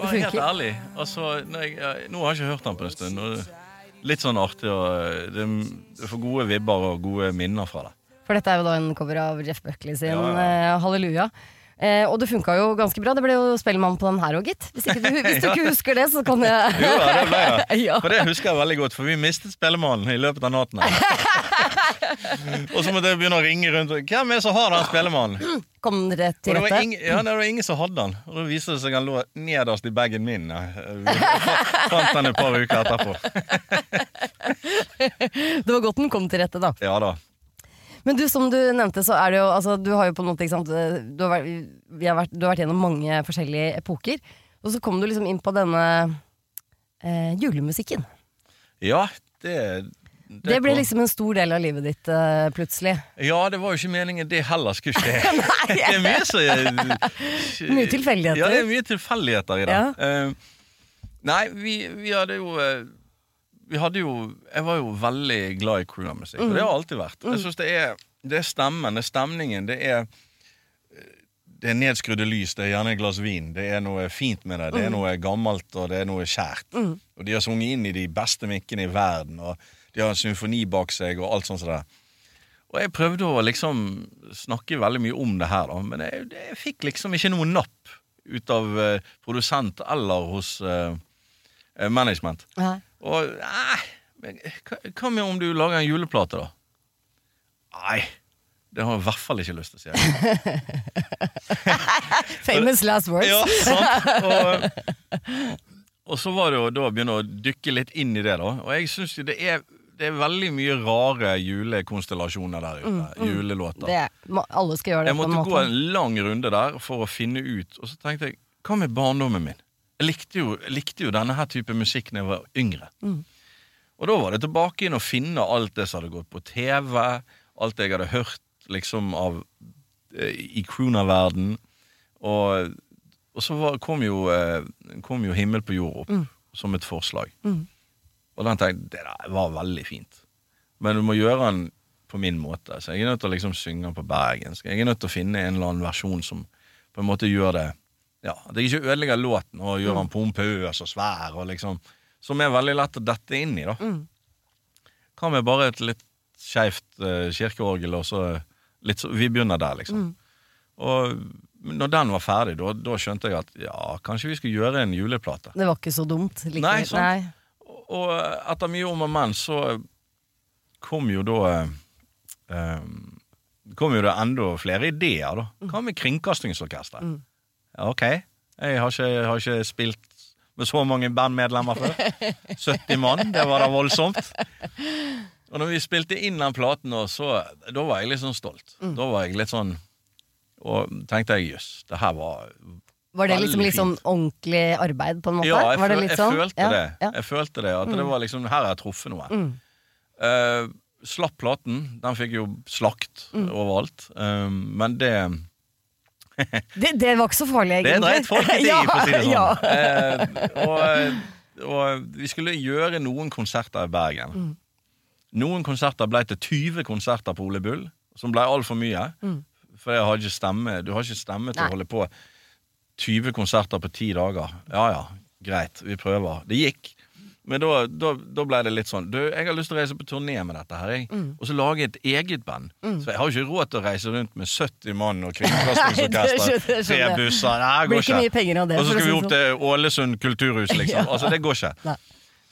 var helt ærlig. Altså, jeg, nå har jeg ikke hørt den på en stund. Litt sånn artig og det, Du får gode vibber og gode minner fra det. For dette er jo da en cover av Jeff Buckley sin Ja, eh, Halleluja. Eh, og det funka jo ganske bra. Det ble jo Spellemann på den her òg, gitt. Hvis, du, hvis du ikke husker det, så kan jeg Jo da, det ble det. Ja. For det husker jeg veldig godt, for vi mistet spillemannen i løpet av natten. og så måtte jeg begynne å ringe rundt. Hvem er det som har den spillemannen? Kom dere rett til det var, rette? ingen, ja, det var ingen som hadde den. Og da viste det seg han lå nederst i bagen min. Jeg fant den et par uker etterpå. Det var godt den kom til rette, da. Ja da. Men du, som du nevnte, så er det jo altså, Du har jo på en måte, sant Du har vært, vi har vært, du har vært gjennom mange forskjellige epoker. Og så kom du liksom inn på denne eh, julemusikken. Ja, det Det, ble liksom en stor del av livet ditt uh, plutselig. Ja, det var jo ikke meningen det heller skulle skje. det er mye så Mye tilfeldigheter. Ja, det er mye tilfeldigheter i det. Ja. Uh, nei, vi, vi hadde jo eh, Vi hadde jo Jeg var jo veldig glad i croonermusikk, og det har jeg alltid vært. Jeg synes det er, det er stemmen, det er stemningen, det er det er nedskrudde lys, det er gjerne et glass vin. Det er noe fint med det. Det er noe gammelt, og det er noe kjært. Og de har sunget inn i de beste mikkene i verden, og de har en symfoni bak seg, og alt sånt som det. Og jeg prøvde å liksom snakke veldig mye om det her, da, men jeg, jeg fikk liksom ikke noe napp ut av uh, produsent eller hos uh, eh, management. Nei. Og nei, men hva, med om du lager en juleplate, da? Nei, det har jeg i hvert fall ikke lyst til å si. Famous last words. Ja, sant? Og, og så var det jo da å begynne å dykke litt inn i det, da. Og jeg syns jo det er, det er veldig mye rare julekonstellasjoner der ute. Julelåter. Det, alle skal gjøre det Jeg måtte gå en lang runde der for å finne ut, og så tenkte jeg hva med barndommen min? Jeg likte jo, likte jo denne her type musikk da jeg var yngre. Mm. Og da var det tilbake inn å finne alt det som hadde gått på TV, alt det jeg hadde hørt liksom av eh, i crooner-verden. Og, og så var, kom, jo, eh, kom jo Himmel på jord opp Mm. som et forslag. Og den tenkte jeg, det der var veldig fint. Men du må gjøre den på min måte. Så jeg er nødt til å liksom synge den på bergensk. Jeg er nødt til å finne en eller annen versjon som på en måte gjør det Ja, At jeg ikke ødelegger låten og gjør den pompøs og svær, og liksom, som er veldig lett å dette inn i. da Hva med bare et litt skeivt uh, kirkeorgel, og så litt så, Vi begynner der, liksom. Og når den var ferdig, da, da skjønte jeg at ja, kanskje vi skulle gjøre en juleplate. Det var ikke så dumt. Like, Nei, sant. Og etter mye om og men så kom jo da eh, eh, kom jo det enda flere ideer, da. Hva med Kringkastingsorkester? Ja, ok. Jeg har ikke, har ikke spilt med så mange bandmedlemmer før. 70 mann, det var da voldsomt. Og når vi spilte inn den platen, så, da var jeg litt sånn stolt. Da var jeg litt sånn Og tenkte jeg jøss, det her var Var det liksom litt sånn ordentlig arbeid, på en måte? ja, jeg, var det føl- jeg sånn? følte Ja, det. ja. Mm. Jeg følte det, At det var liksom Her har jeg truffet noe. Eh, slapp platen. Den fikk jo slakt Mm. overalt. Eh, men det Det, det var ikke så farlig, egentlig. Det egentlig. dreit folket i, for å si det sånn. Ja. Eh, og, og vi skulle gjøre noen konserter i Bergen. Mm. Noen konserter ble til 20 konserter på Ole Bull, som ble altfor mye. For jeg har ikke stemme Du har ikke stemme til Mm. Nei. å holde på 20 konserter på ti dager. Ja ja, greit, vi prøver. Det gikk. Men da, da, da ble det litt sånn Du, jeg har lyst til å reise på turné med dette her, jeg. Mm. Og så lage et eget band. Så jeg har jo ikke råd til å reise rundt med 70 mann og kringkastingsorkester. Tre busser. Det går ikke det, Og så skal vi opp til Ålesund kulturhus, liksom. Ja. Altså, det går ikke. Nei.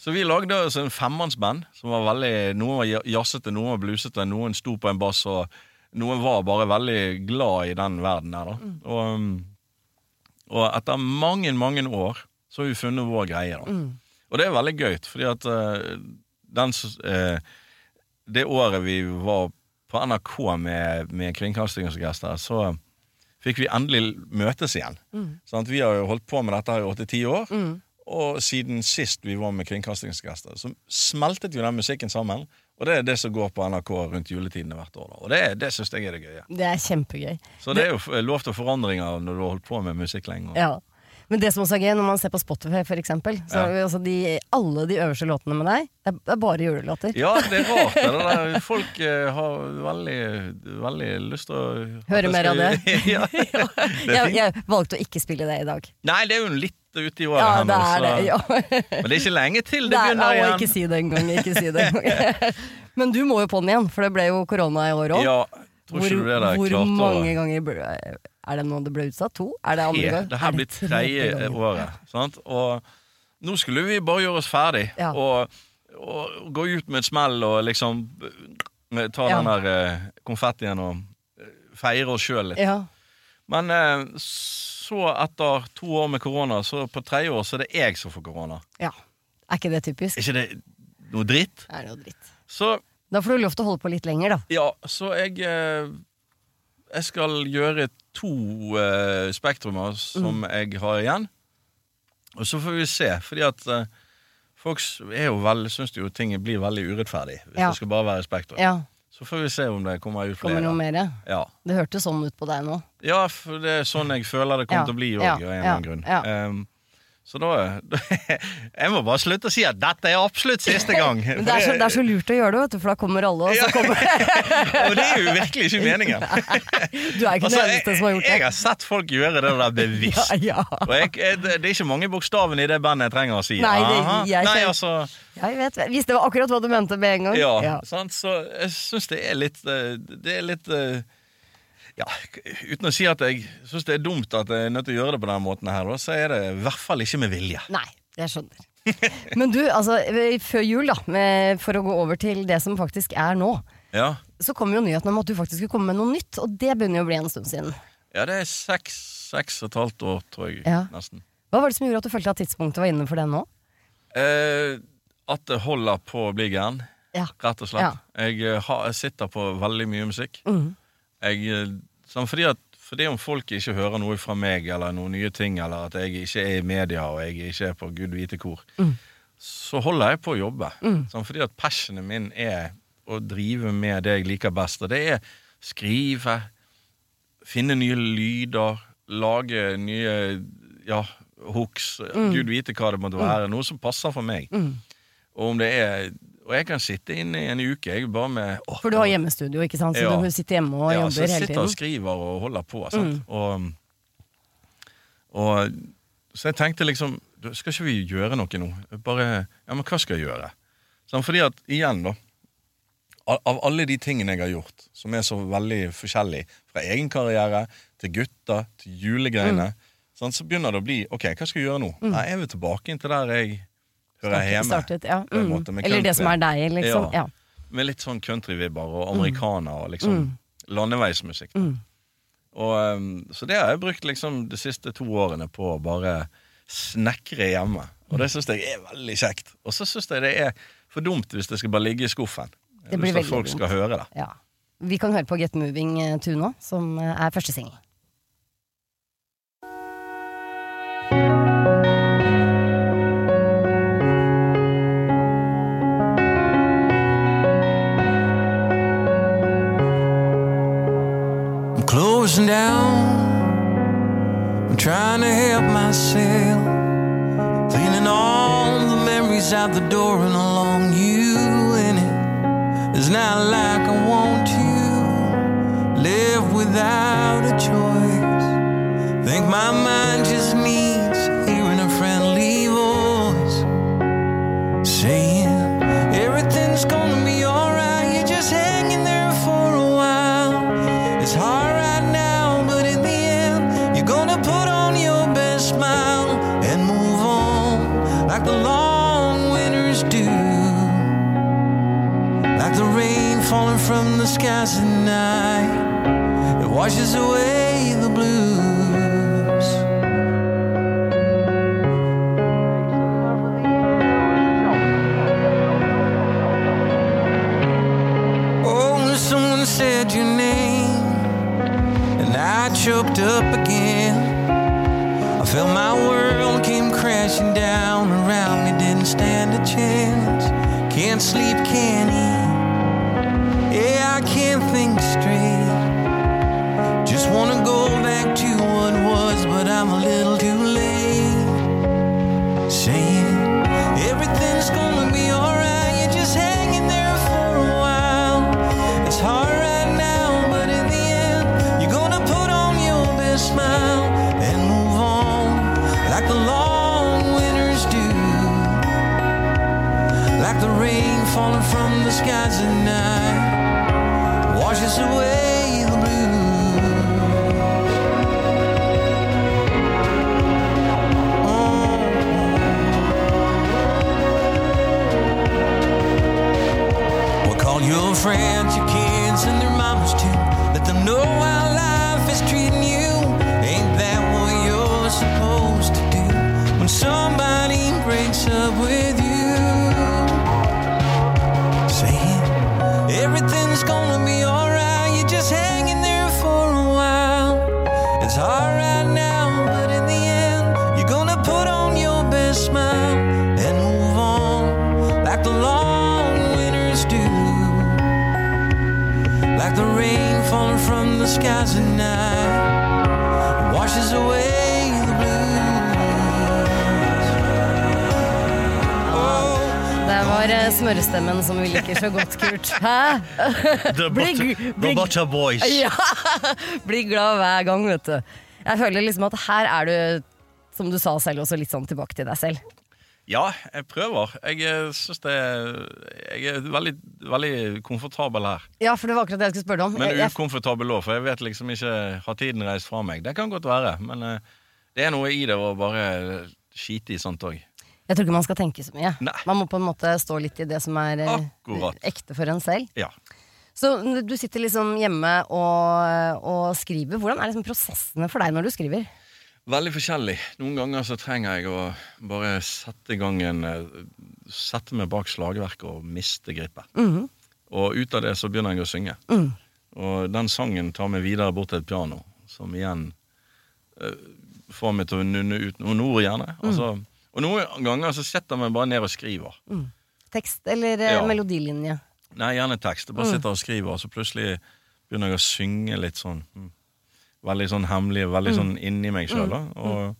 Så vi lagde oss en femmannsband som var veldig Noen var jazzete, noen var blusete, noen sto på en bass, og noen var bare veldig glad i den verden her, da. Mm. Og, og etter mange, mange år så har vi funnet vår greie, da. Mm. Og det er veldig gøy, fordi at uh, den, eh, det året vi var på NRK med, med Kringkastingsorkester, så fikk vi endelig møtes igjen. Sånn at vi har jo holdt på med dette i åtte-ti år. Og siden sist vi var med Kringkastingsorkester, så smeltet jo den musikken sammen. Og det er det som går på NRK rundt juletidene hvert år. Da. Og det, det syns jeg er det gøye. Det er kjempegøy. Så det er jo lov til forandringer når du har holdt på med musikk lenge. Ja. Men det som også er gøy, når man ser på Spotify for eksempel, så Ja. altså de, alle de øverste låtene med deg, det er- er bare julelåter. Ja, det er rart. Det der. Folk eh, har veldig, veldig lyst til å Høre mer av det. ja, det er Jeg, jeg valgte å ikke spille det i dag. Nei, det er jo litt ute i året Ja, her nå. det er det. Ja. Men det er ikke lenge til det Det er, begynner igjen. ikke si det engang. Si en. Men du må jo på den igjen, for det ble jo korona i år òg. Ja, tror ikke hvor du det der hvor klarte å mange ganger ble, Er det nå det ble utsatt? To? Er det andre gang? Det Er her blir tredje tredje året. Sant? Og nå skulle vi bare gjøre oss ferdig Ja. og, og gå ut med et smell og liksom eh, ta Ja. den der eh, konfettien og eh, feire oss sjøl litt. Ja. Men eh, så, etter to år med korona, så på tredje år så er det jeg som får korona. ja. Er ikke det typisk? Er ikke det noe dritt? Det er noe dritt. Så Da får du lov til å holde på litt lenger, da. ja, så jeg eh, Jeg skal gjøre to eh, spektrumer som jeg har igjen. Og så får vi se, fordi at eh, folk er jo veldig, syns jo ting blir veldig urettferdig hvis Ja. det skal bare være spektrum. Ja, Så får vi se om det kommer ut flere. Kommer noe mer? Ja. Det hørtes sånn ut på deg nå. ja, for det er sånn jeg føler det kommer til å bli òg, av en eller annen grunn. ja. Så da, Jeg må bare slutte å si at dette er absolutt siste gang. Men det er, så, det er så lurt å gjøre det, vet du, for da kommer alle, og så kommer Og det er jo virkelig ikke meningen. Du er ikke Altså, den eneste som har gjort det. jeg har sett folk gjøre det der bevisst. Ja, ja. Og jeg, det er ikke mange bokstavene i det bandet jeg trenger å si. Nei, det- jeg Nei altså Jeg vet, visste akkurat hva du mente med en gang. Ja, Sant? Så jeg syns det er litt eh, Det er litt eh, ja, Uten å si at jeg syns det er dumt at jeg er nødt til å gjøre det på den måten, her, så er det i hvert fall ikke med vilje. Nei, jeg skjønner. Men du, altså, før jul, da, med, for å gå over til det som faktisk er nå, Ja, så kom jo nyheten om at du faktisk skulle komme med noe nytt, og det begynner jo å bli en stund siden. ja det er seks, seks og et halvt år, tror jeg. Ja. Nesten. Hva var det som gjorde at du følte at tidspunktet var inne for det nå? Eh, at det holder på å bli gæren, Ja. rett og slett. Jeg, eh, har, jeg sitter på veldig mye musikk. Mhm. Jeg, eh, sånn fordi, at, fordi om folk ikke hører noe fra meg, eller noen nye ting, eller at jeg ikke er i media, og jeg ikke er på gud vite hvor, så holder jeg på å jobbe. Sånn fordi at passionen min er å drive med det jeg liker best. Og det er skrive, finne nye lyder, lage nye ja, hooks, gud vite hva det måtte være. Noe som passer for meg. Og om det er Og jeg kan sitte inne i en uke, jeg bare med å, For du har hjemmestudio, ikke sant? Så Ja. du sitter hjemme og ja, så tiden? jeg så sitter og skriver og holder på. Sant? Og, og Så jeg tenkte liksom Skal ikke vi gjøre noe nå? Bare Ja, men hva skal jeg gjøre? Sånn, fordi at igjen, da Av alle de tingene jeg har gjort, som er så veldig forskjellig, fra egen karriere til gutter til julegreiene, sånn, så begynner det å bli OK, hva skal jeg gjøre nå? Nei, jeg vil tilbake inn til der jeg hører hjemme. Startet, ja. Mm. måte, Eller det som er deg, liksom. Ja. Med litt sånn countryvibber og amerikaner og liksom landeveismusikk. Mm. Og, um, så det har jeg brukt liksom de siste to årene på å bare snekre hjemme. Og det syns jeg er veldig kjekt. Og så syns jeg det er for dumt hvis det skal bare ligge i skuffen. Det blir hvis veldig folk dumt. skal høre det. Ja. Vi kan høre på Get Moving eh, 2 nå, som eh, er første singel. Myself. Cleaning all the memories out the door and along you in it. It's not like I want to live without a choice. Think my mind washes away the blues. Oh, someone said your name, and I choked up again. I felt my world came crashing down around me, didn't stand a chance. Can't sleep, can't eat. Yeah, I can't think straight. Falling from the skies at night washes away the blues. Oh. Well, call your friends, your smørestemmen som vi liker så godt, Kurt. Hæ? The Bli- Butter, bli- the Boys. Ja! Bli glad hver gang, vet du. Jeg føler liksom at her er du, som du sa selv, også litt sånn tilbake til deg selv. Ja, jeg prøver. Jeg eh, syns det Jeg er veldig, veldig komfortabel her. Ja, for det var akkurat det jeg skulle spørre deg om. Men ukomfortabel òg, for jeg vet liksom ikke Har tiden reist fra meg? Det kan godt være, men eh, det er noe i det å bare skite i sånt òg. Jeg tror ikke man skal tenke så mye. Nei. Man må på en måte stå litt i det som er eh, Akkurat. ekte for en selv. Ja. Så du sitter liksom hjemme og, og skriver. Hvordan er liksom prosessene for deg når du skriver? Veldig forskjellig. Noen ganger så trenger jeg å bare sette i gang en eh, Sette meg bak slagverket og miste gripet. Mhm. Og ut av det så begynner jeg å synge. Mm. Og den sangen tar meg videre bort til et piano, som igjen eh, får meg til å nunne ut noen ord, gjerne. Mm. Altså, og noen ganger så setter man bare ned og skriver. Tekst eller eh, Ja. melodilinje? Nei, gjerne tekst. Jeg bare Mm. sitter og skriver, og så plutselig begynner jeg å synge litt sånn mm, Veldig sånn hemmelig, veldig Mm. sånn inni meg sjøl. Og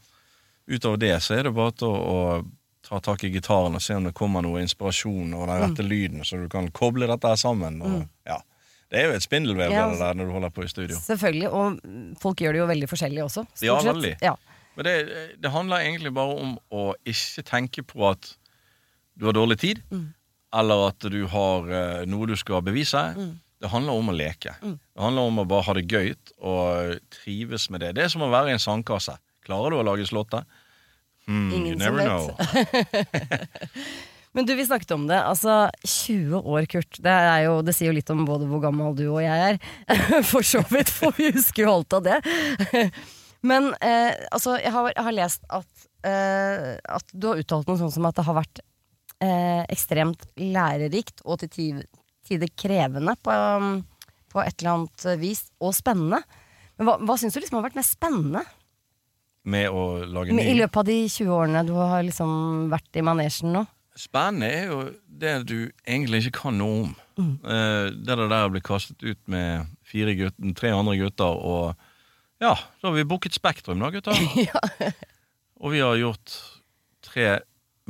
utover det så er det bare til å, å ta tak i gitaren og se om det kommer noe inspirasjon og den Mm. rette lyden, så du kan koble dette her sammen. Og, ja. Det er jo et spindelvev Ja, altså, der når du holder på i studio. Selvfølgelig. Og mm, folk gjør det jo veldig forskjellig også. Ja, veldig. Ja. Men det, det handler egentlig bare om å ikke tenke på at du har dårlig tid, Mm. eller at du har eh, noe du skal bevise. Mm. Det handler om å leke. Det handler om å bare ha det gøy og trives med det. Det er som å være i en sandkasse. Klarer du å lage slåtte? You Ingen som never know. Men du, vi snakket om det. Altså, 20 år, Kurt. Det, jo, det sier jo litt om både hvor gammel du og jeg er. For så vidt, for vi husker jo alt av det. Men eh, altså, jeg har, jeg har lest at, eh, at du har uttalt noe sånn som at det har vært eh, ekstremt lærerikt og til tider krevende på, um, på et eller annet vis, og spennende. Men hva, hva syns du liksom har vært mest spennende Med å lage ny i løpet av de 20 årene du har liksom vært i manesjen nå? Spennende er jo det du egentlig ikke kan noe om. Mm. Eh, det der å bli kastet ut med fire gutter, tre andre gutter, og ja, da har vi booket Spektrum, da, gutter. Og vi har gjort tre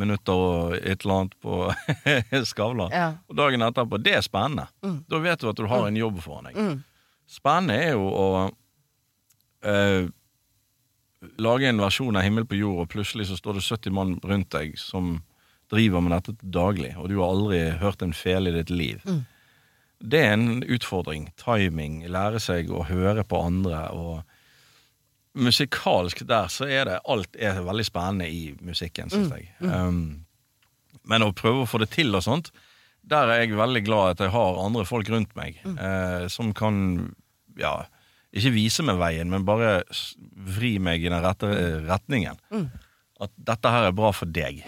minutter og et eller annet på Skavlan. Ja. Og dagen etterpå. Det er spennende. Mm. Da vet du at du har en jobb foran deg. Mm. Spennende er jo å eh, lage en versjon av Himmel på jord, og plutselig så står det 70 mann rundt deg som driver med dette daglig, og du har aldri hørt en fele i ditt liv. Mm. Det er en utfordring. Timing. Lære seg å høre på andre. og musikalsk der så er det alt er veldig spennende i musikken, syns jeg. Um, men å prøve å få det til og sånt, der er jeg veldig glad at jeg har andre folk rundt meg eh, som kan ja, ikke vise meg veien, men bare vri meg i den rette eh, retningen. At dette her er bra for deg.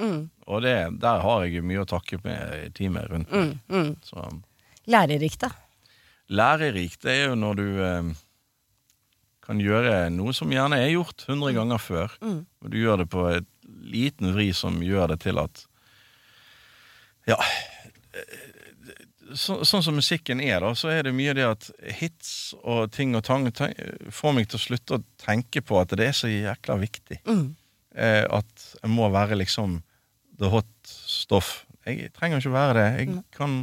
Og det, der har jeg mye å takke med teamet rundt meg. Så Lærerikt, da. lærerikt det er jo når du eh, kan gjøre noe som gjerne er gjort 100 ganger før, og du gjør det på et liten vri som gjør det til at Ja. Så, sånn som musikken er, da, så er det mye det at hits og ting og tang får meg til å slutte å tenke på at det er så jækla viktig. Eh, at jeg må være liksom the hot stoff. Jeg trenger ikke være det. Jeg kan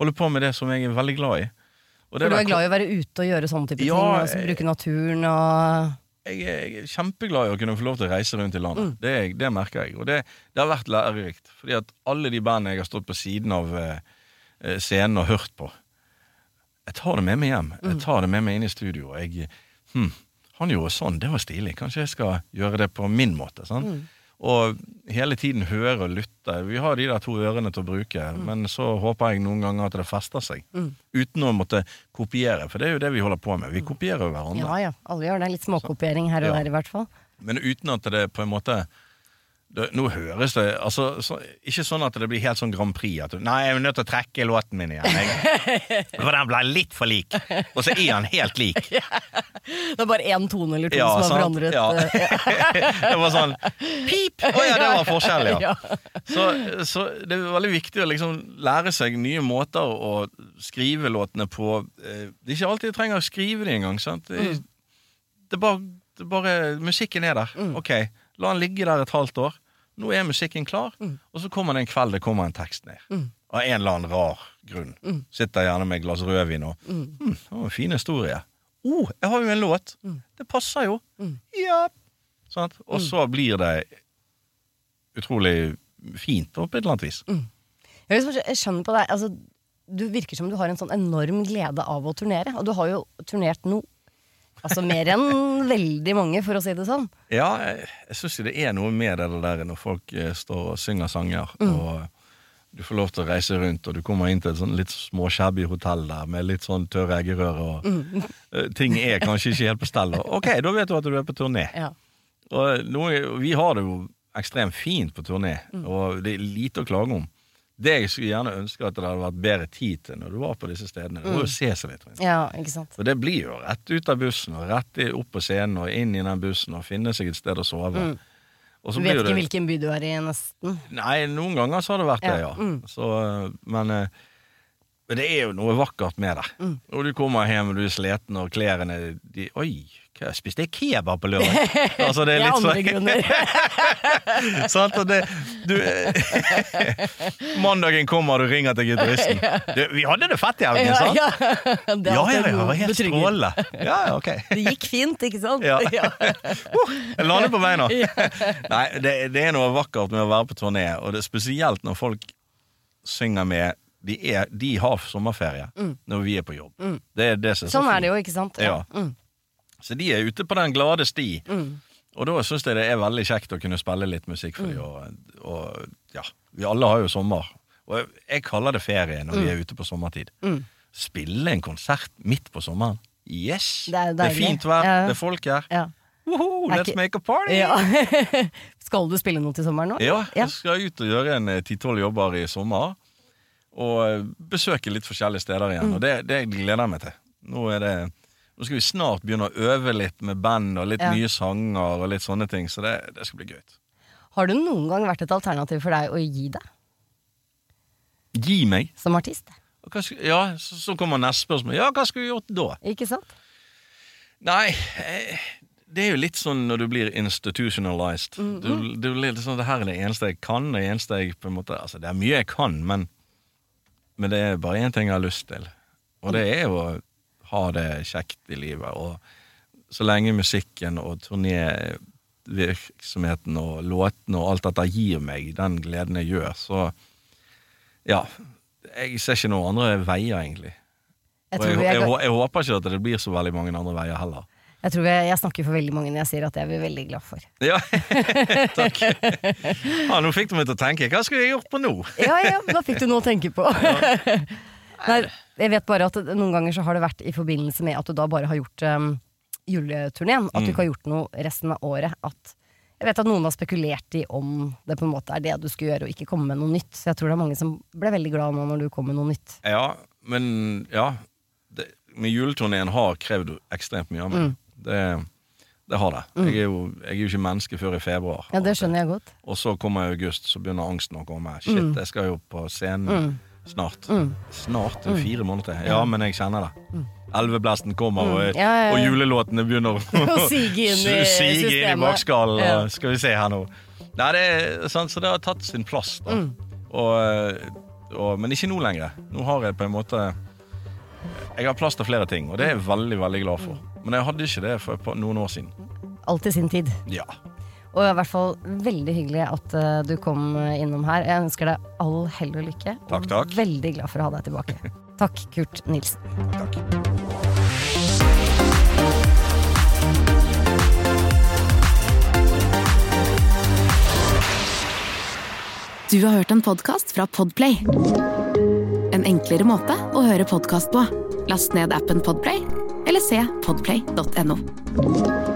holde på med det som jeg er veldig glad i. Det For du er glad i å være ute og gjøre sånne type Ja, ting? Altså, jeg- bruke naturen og jeg er, jeg er kjempeglad i å kunne få lov til å reise rundt i landet. Det, er det merker jeg. Og det, det har vært lærerikt. Fordi at alle de bandene jeg har stått på siden av eh, eh, scenen og hørt på, jeg tar det med meg hjem. Jeg tar det med meg inn i studio. Jeg, hm, han gjorde sånn, det var stilig. Kanskje jeg skal gjøre det på min måte. Sant? Og hele tiden høre og lytte. Vi har de der to ørene til å bruke, men så håper jeg noen ganger at det fester seg. Uten å måtte kopiere, for det er jo det vi holder på med. Vi kopierer jo hverandre. Ja ja, alle gjør det. Litt småkopiering her og Ja. der, i hvert fall. Men uten at det på en måte det, Nå høres det altså, så, Ikke sånn at det blir helt sånn Grand Prix. At Nei, jeg er nødt til å trekke låten min igjen. Jeg, for den ble litt for lik. Og så er han helt lik. Det er bare én tone eller to Ja, som har forandret Ja. eh, det var sånn Pip! Å ja, det var forskjell, ja. Ja. Så, så det er veldig viktig å liksom lære seg nye måter å skrive låtene på. Eh, Det er ikke alltid jeg trenger å skrive det engang. Det, Mm. det, er bare, det bare Musikken er der. Ok, la den ligge der et halvt år. Nå er musikken klar, Mm. og så kommer det en kveld det kommer en tekst ned. Av en eller annen rar grunn. Mm. Sitter gjerne med et glass rødvin og hm, det var en fin historie. Oh, jeg har jo en låt. Mm. Det passer jo. Ja. Sånn, Og så blir det utrolig fint, på et eller annet vis. Jeg liksom, jeg skjønner på deg altså, Du virker som du har en sånn enorm glede av å turnere. Og du har jo turnert nå Altså mer enn veldig mange, for å si det sånn. Ja, jeg, jeg syns det er noe med det der når folk eh, står og synger sanger, og du får lov til å reise rundt, og du kommer inn til et sånn litt småshabby hotell der med litt sånn tørre eggerør, og eh, ting er kanskje ikke helt på stell. og Ok, da vet du at du er på turné. Ja. Og noe, vi har det jo ekstremt fint på turné, og det er lite å klage om. Det jeg skulle gjerne ønske at det hadde vært bedre tid til når du var på disse stedene. Du må jo se seg litt rundt. ja, ikke sant. For det blir jo rett ut av bussen, og rett opp på scenen og inn i den bussen og finne seg et sted å sove. Så Du vet ikke det- hvilken by du er i, nesten. Nei, noen ganger så har det vært det, Ja, ja. mm. Så, eh, men, eh, men det er jo noe vakkert med det. Mm. Og du kommer hjem og du er sliten, og klærne de, Oi, hva, spiste jeg kebab på lørdag? Altså, det er litt andre sånn grunner. Sant? Og det, du, mandagen kommer, du ringer til gitaristen. 'Vi hadde det fett i helgen', Ja, sant? ja. Det Ja, ja, ja, var helt strålende. Ja, okay. ok. Det gikk fint, ikke sant? Ja. Uh, jeg lander på beina. Nei, det, det er noe vakkert med å være på turné, og det er spesielt når folk synger med De, er, de har sommerferie når vi er på jobb. Det er det som er så Sånn er det jo, ikke sant? Ja. Mm. Så de er ute på den glade sti. Og da syns jeg det er veldig kjekt å kunne spille litt musikk for dem. Og, og ja, vi alle har jo sommer. Og jeg, jeg kaller det ferie når vi er ute på sommertid. Spille en konsert midt på sommeren. Yes! Det er det er fint vær, Ja. det er folk her. Ja. Woho, Er let's ikke- make a party! Ja. Skal du spille noe til sommeren nå? Ja, Ja. jeg skal ut og gjøre en eh, ti-tolv jobber i sommer. Og eh, besøke litt forskjellige steder igjen. Mm. Og det, det gleder jeg meg til. Nå, er det, nå skal vi snart begynne å øve litt med band og litt Ja. nye sanger og litt sånne ting. Så det, det skal bli gøy. Har det noen gang vært et alternativ for deg å gi deg Gi meg. som artist? Hva ja, så, så kommer neste spørsmål. Ja, hva skulle vi gjort da? Ikke sant? Nei, eh, det er jo litt sånn når du blir institutionalized. du, du, blir litt sånn, det her er det eneste jeg kan. Det eneste jeg på en måte Altså, det er mye jeg kan, men, men det er bare én ting jeg har lyst til. Og det er jo ha det kjekt i livet. Og så lenge musikken og turnévirksomheten og låtene og alt dette gir meg den gleden jeg gjør, så Ja. Jeg ser ikke noen andre veier, egentlig. Jeg Og jeg, er, jeg, jeg, håper ikke at det blir så veldig mange andre veier heller. Jeg tror jeg, jeg snakker for veldig mange når jeg sier at jeg blir veldig glad for. Ja, takk. Ja, nå fikk du meg til å tenke. Hva skulle jeg gjort på nå? Ja, ja, da fikk du noe å tenke på. Nei, jeg vet bare at noen ganger så har det vært i forbindelse med at du da bare har gjort um, juleturneen. At du ikke har gjort noe resten av året. At jeg vet at noen har spekulert i om det på en måte er det du skulle gjøre, og ikke komme med noe nytt. Så jeg tror det er mange som ble veldig glad nå når du kom med noe nytt. Ja, men ja. Det, men juleturneen har krevd ekstremt mye av meg. Det, det har det. Jeg, er jo, jeg er jo ikke menneske før i februar. Ja, det skjønner jeg godt. Og så kommer august, så begynner angsten å komme. Shit, jeg skal jo på scenen snart. Snart? Det er fire måneder til. Ja, men jeg kjenner det. Elveblesten kommer, og, Ja, ja, ja. og julelåtene begynner Å sige inn i sige inn i bakskallen. Skal vi se her nå. Nei, det er sant, så det har tatt sin plass, da. Og, og, men ikke nå lenger. Nå har jeg på en måte Jeg har plass til flere ting, og det er jeg veldig, veldig glad for. Men jeg hadde ikke det for noen år siden. Alt i sin tid. Ja. Og i hvert fall veldig hyggelig at eh, du kom innom her. Jeg ønsker deg all hell og lykke. Takk, og takk. Veldig glad for å ha deg tilbake. Takk, Kurt Nilsen. Takk. Du har hørt en podkast fra Podplay. En enklere måte å høre podkast på. Last ned appen Podplay, eller se podplay.no.